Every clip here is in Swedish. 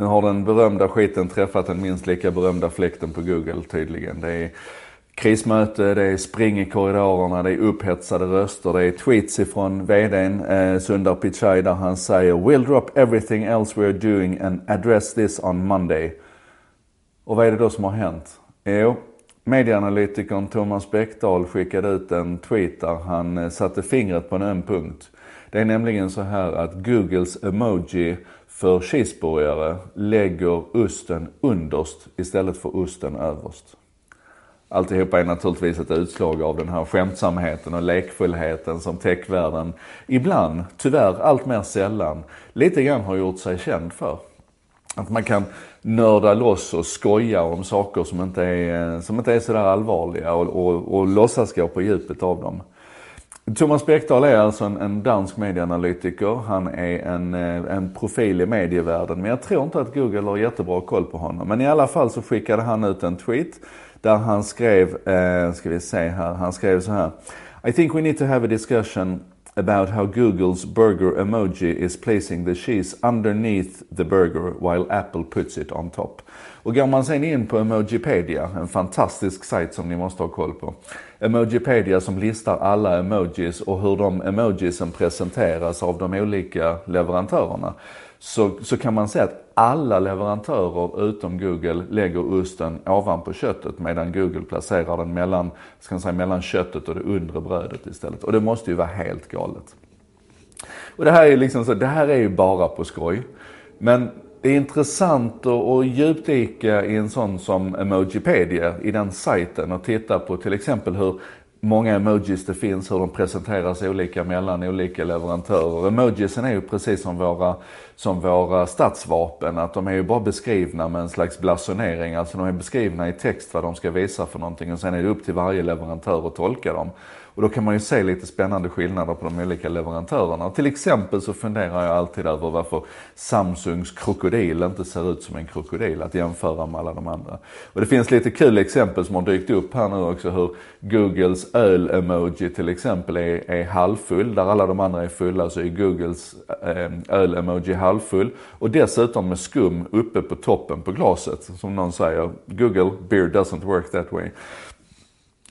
Nu har den berömda skiten träffat den minst lika berömda fläkten på Google tydligen. Det är krismöte, det är spring i korridorerna, det är upphetsade röster, det är tweets ifrån VDn eh, Sundar Pichai där han säger “We'll drop everything else we're doing and address this on Monday”. Och vad är det då som har hänt? Jo, medieanalytikern Thomas Bäckdahl skickade ut en tweet där han eh, satte fingret på en öm punkt. Det är nämligen så här att Googles emoji för cheeseburgare lägger osten underst istället för osten överst. Alltihopa är naturligtvis ett utslag av den här skämtsamheten och lekfullheten som techvärlden ibland, tyvärr allt mer sällan, lite grann har gjort sig känd för. Att man kan nörda loss och skoja om saker som inte är, som inte är sådär allvarliga och, och, och låtsas gå på djupet av dem. Thomas Bäckdahl är alltså en, en dansk medieanalytiker. Han är en, eh, en profil i medievärlden. Men jag tror inte att Google har jättebra koll på honom. Men i alla fall så skickade han ut en tweet där han skrev, eh, ska vi se här, han skrev så här. I think we need to have a discussion about how Google's burger emoji is placing the cheese underneath the burger while Apple puts it on top. Och går man sen in på Emojipedia, en fantastisk sajt som ni måste ha koll på. Emojipedia som listar alla emojis och hur de emojisen presenteras av de olika leverantörerna. Så, så kan man säga att alla leverantörer utom Google lägger osten ovanpå köttet medan Google placerar den mellan, ska man säga, mellan köttet och det undre brödet istället. Och det måste ju vara helt galet. Och det här är liksom så, det här är ju bara på skoj. Men det är intressant att djupdyka i en sån som Emojipedia, i den sajten och titta på till exempel hur många emojis det finns, hur de presenteras olika mellan olika leverantörer. Emojisen är ju precis som våra, som våra stadsvapen, att de är ju bara beskrivna med en slags blasonering. Alltså de är beskrivna i text vad de ska visa för någonting och sen är det upp till varje leverantör att tolka dem. Och då kan man ju se lite spännande skillnader på de olika leverantörerna. Till exempel så funderar jag alltid över varför Samsungs krokodil inte ser ut som en krokodil att jämföra med alla de andra. Och det finns lite kul exempel som har dykt upp här nu också hur Googles öl-emoji till exempel är, är halvfull. Där alla de andra är fulla så är Googles eh, öl-emoji halvfull. Och dessutom med skum uppe på toppen på glaset. Som någon säger, Google beer doesn't work that way.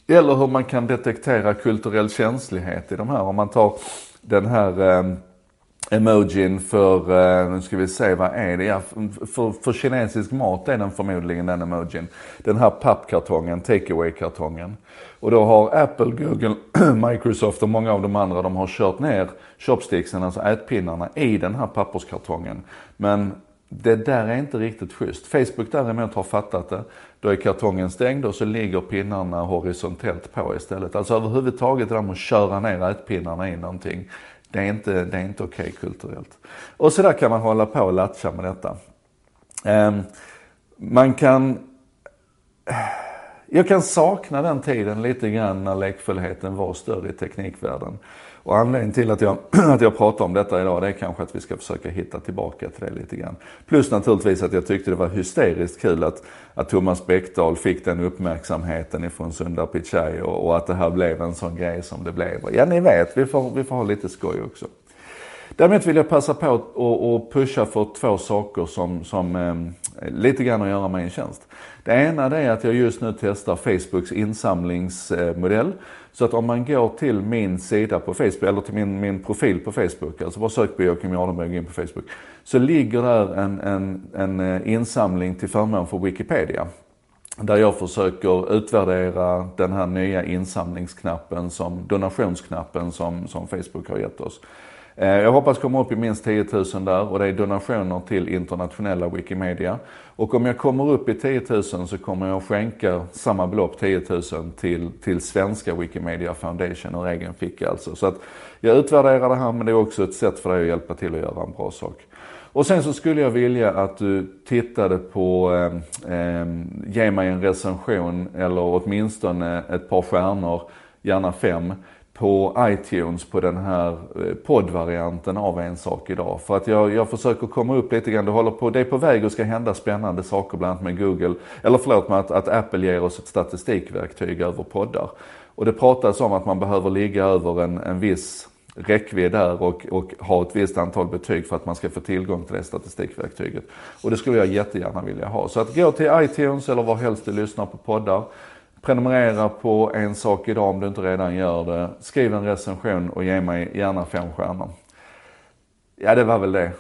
Eller hur man kan detektera kulturell känslighet i de här. Om man tar den här eh, emojin för, eh, nu ska vi se, vad är det? Ja, för, för kinesisk mat är den förmodligen den emojin. Den här pappkartongen, takeaway-kartongen. Och då har Apple, Google, Microsoft och många av de andra, de har kört ner chopsticksen, alltså ätpinnarna, i den här papperskartongen. Men det där är inte riktigt schysst. Facebook däremot har fattat det. Då är kartongen stängd och så ligger pinnarna horisontellt på istället. Alltså överhuvudtaget det där med att köra ner ätpinnarna i någonting. Det är inte, det är inte okej okay kulturellt. Och så där kan man hålla på och latcha med detta. Um, man kan... Jag kan sakna den tiden lite grann när lekfullheten var större i teknikvärlden. Och anledningen till att jag, att jag pratar om detta idag det är kanske att vi ska försöka hitta tillbaka till det lite grann. Plus naturligtvis att jag tyckte det var hysteriskt kul att, att Thomas Bäckdahl fick den uppmärksamheten ifrån Sundar Pichai och, och, att det här blev en sån grej som det blev. Ja ni vet, vi får, vi får ha lite skoj också. Däremot vill jag passa på att pusha för två saker som, som eh, lite grann att göra med en tjänst. Det ena det är att jag just nu testar Facebooks insamlingsmodell. Så att om man går till min sida på Facebook, eller till min, min profil på Facebook, alltså bara sök på Joakim Jardenberg och gå in på Facebook. Så ligger där en, en, en eh, insamling till förmån för Wikipedia. Där jag försöker utvärdera den här nya insamlingsknappen, som, donationsknappen som, som Facebook har gett oss. Eh, jag hoppas komma upp i minst 10 000 där och det är donationer till internationella Wikimedia. Och om jag kommer upp i 10 000 så kommer jag skänka samma belopp, 10 000, till, till svenska Wikimedia Foundation ur egen ficka alltså. Så att jag utvärderar det här men det är också ett sätt för dig att hjälpa till att göra en bra sak. Och sen så skulle jag vilja att du tittade på, eh, eh, ge mig en recension eller åtminstone ett par stjärnor, gärna fem på iTunes på den här eh, poddvarianten av En sak idag. För att jag, jag försöker komma upp lite grann, det håller på, det är på väg och ska hända spännande saker bland annat med Google, eller förlåt med att, att Apple ger oss ett statistikverktyg över poddar. Och det pratas om att man behöver ligga över en, en viss räckvidd där och, och ha ett visst antal betyg för att man ska få tillgång till det statistikverktyget. Och det skulle jag jättegärna vilja ha. Så att gå till iTunes eller var helst du lyssnar på poddar. Prenumerera på En sak idag om du inte redan gör det. Skriv en recension och ge mig gärna fem stjärnor. Ja, det var väl det.